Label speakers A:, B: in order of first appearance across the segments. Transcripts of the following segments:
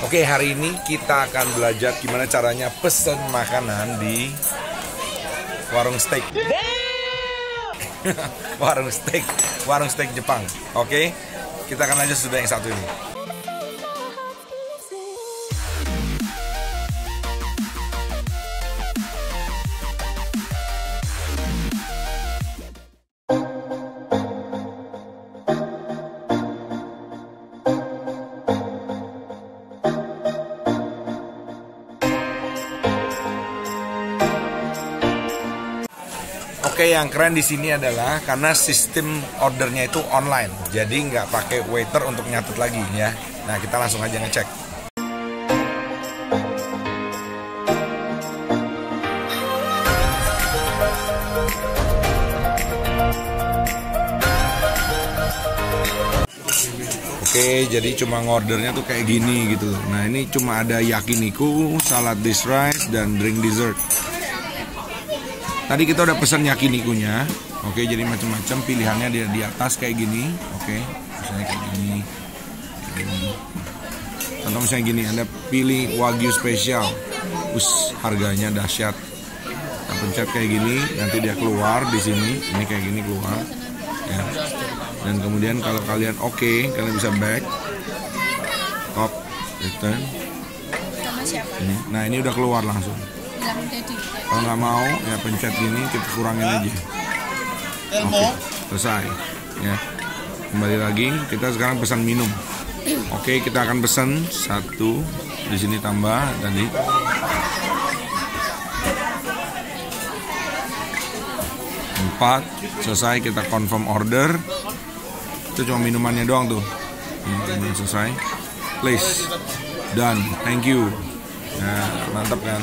A: Oke, hari ini kita akan belajar gimana caranya pesen makanan di warung steak. warung steak, warung steak Jepang. Oke, kita akan lanjut sudah yang satu ini. Oke, yang keren di sini adalah karena sistem ordernya itu online, jadi nggak pakai waiter untuk nyatet lagi ya. Nah, kita langsung aja ngecek. Oke, jadi cuma ngordernya tuh kayak gini gitu. Nah, ini cuma ada yakiniku, salad dish rice, dan drink dessert. Tadi kita udah pesan yakinikunya. Oke, jadi macam-macam pilihannya di, di atas kayak gini. Oke, misalnya kayak gini. Contoh misalnya gini, Anda pilih wagyu spesial. Us, harganya dahsyat. Kita pencet kayak gini, nanti dia keluar di sini. Ini kayak gini keluar. Ya. Dan kemudian kalau kalian oke, kalian bisa back. Top, return. Ini. Nah, ini udah keluar langsung. Kalau nggak mau, ya pencet gini, kita kurangin aja. Oke, selesai. Ya, kembali lagi, kita sekarang pesan minum. Oke, kita akan pesan satu. Di sini tambah tadi. Empat, selesai kita confirm order. Itu cuma minumannya doang tuh. Ini selesai. Please, done. Thank you. Nah, mantap kan?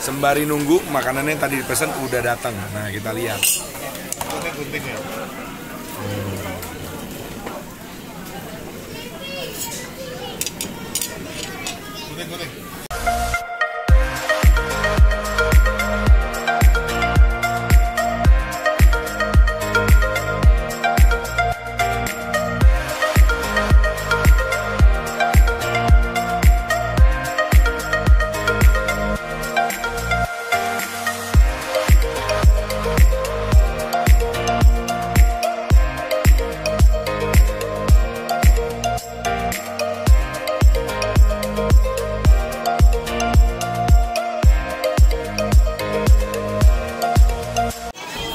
A: Sembari nunggu makanannya yang tadi dipesan udah datang. Nah kita lihat.
B: Gunting-gunting ya.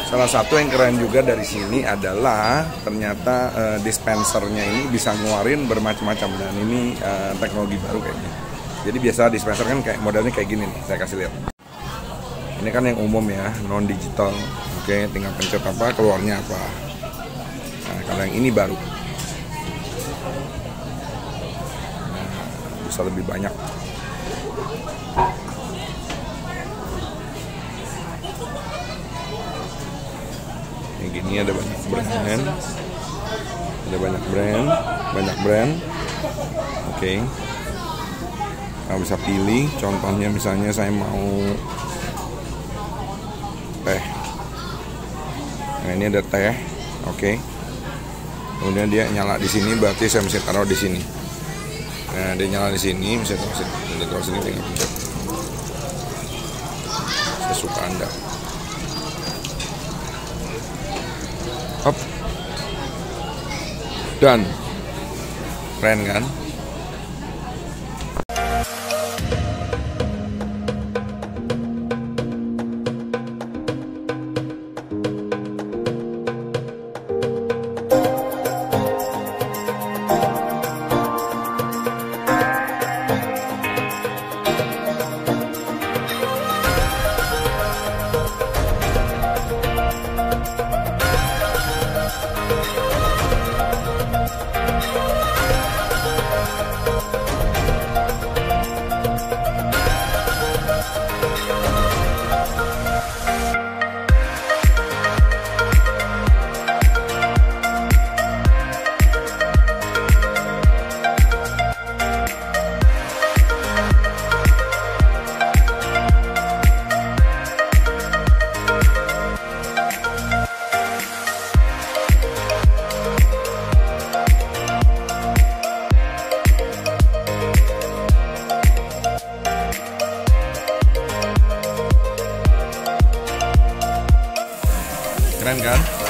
A: Salah satu yang keren juga dari sini adalah ternyata uh, dispensernya ini bisa ngeluarin bermacam-macam dan ini uh, teknologi baru kayaknya. Jadi biasa dispenser kan kayak modelnya kayak gini nih, saya kasih lihat. Ini kan yang umum ya, non digital. Oke, tinggal pencet apa, keluarnya apa. Nah, kalau yang ini baru. Nah, bisa lebih banyak. Yang gini ada banyak brand, ada banyak brand, banyak brand. Oke. Okay. Nah, bisa pilih, contohnya misalnya saya mau teh. Nah ini ada teh, oke. Okay. Kemudian dia nyala di sini, berarti saya mesti taruh di sini. Nah dia nyala di sini, mesti taruh sini, Dia taruh sini tinggal pencet. Anda. up dan keren kan? Keren kan?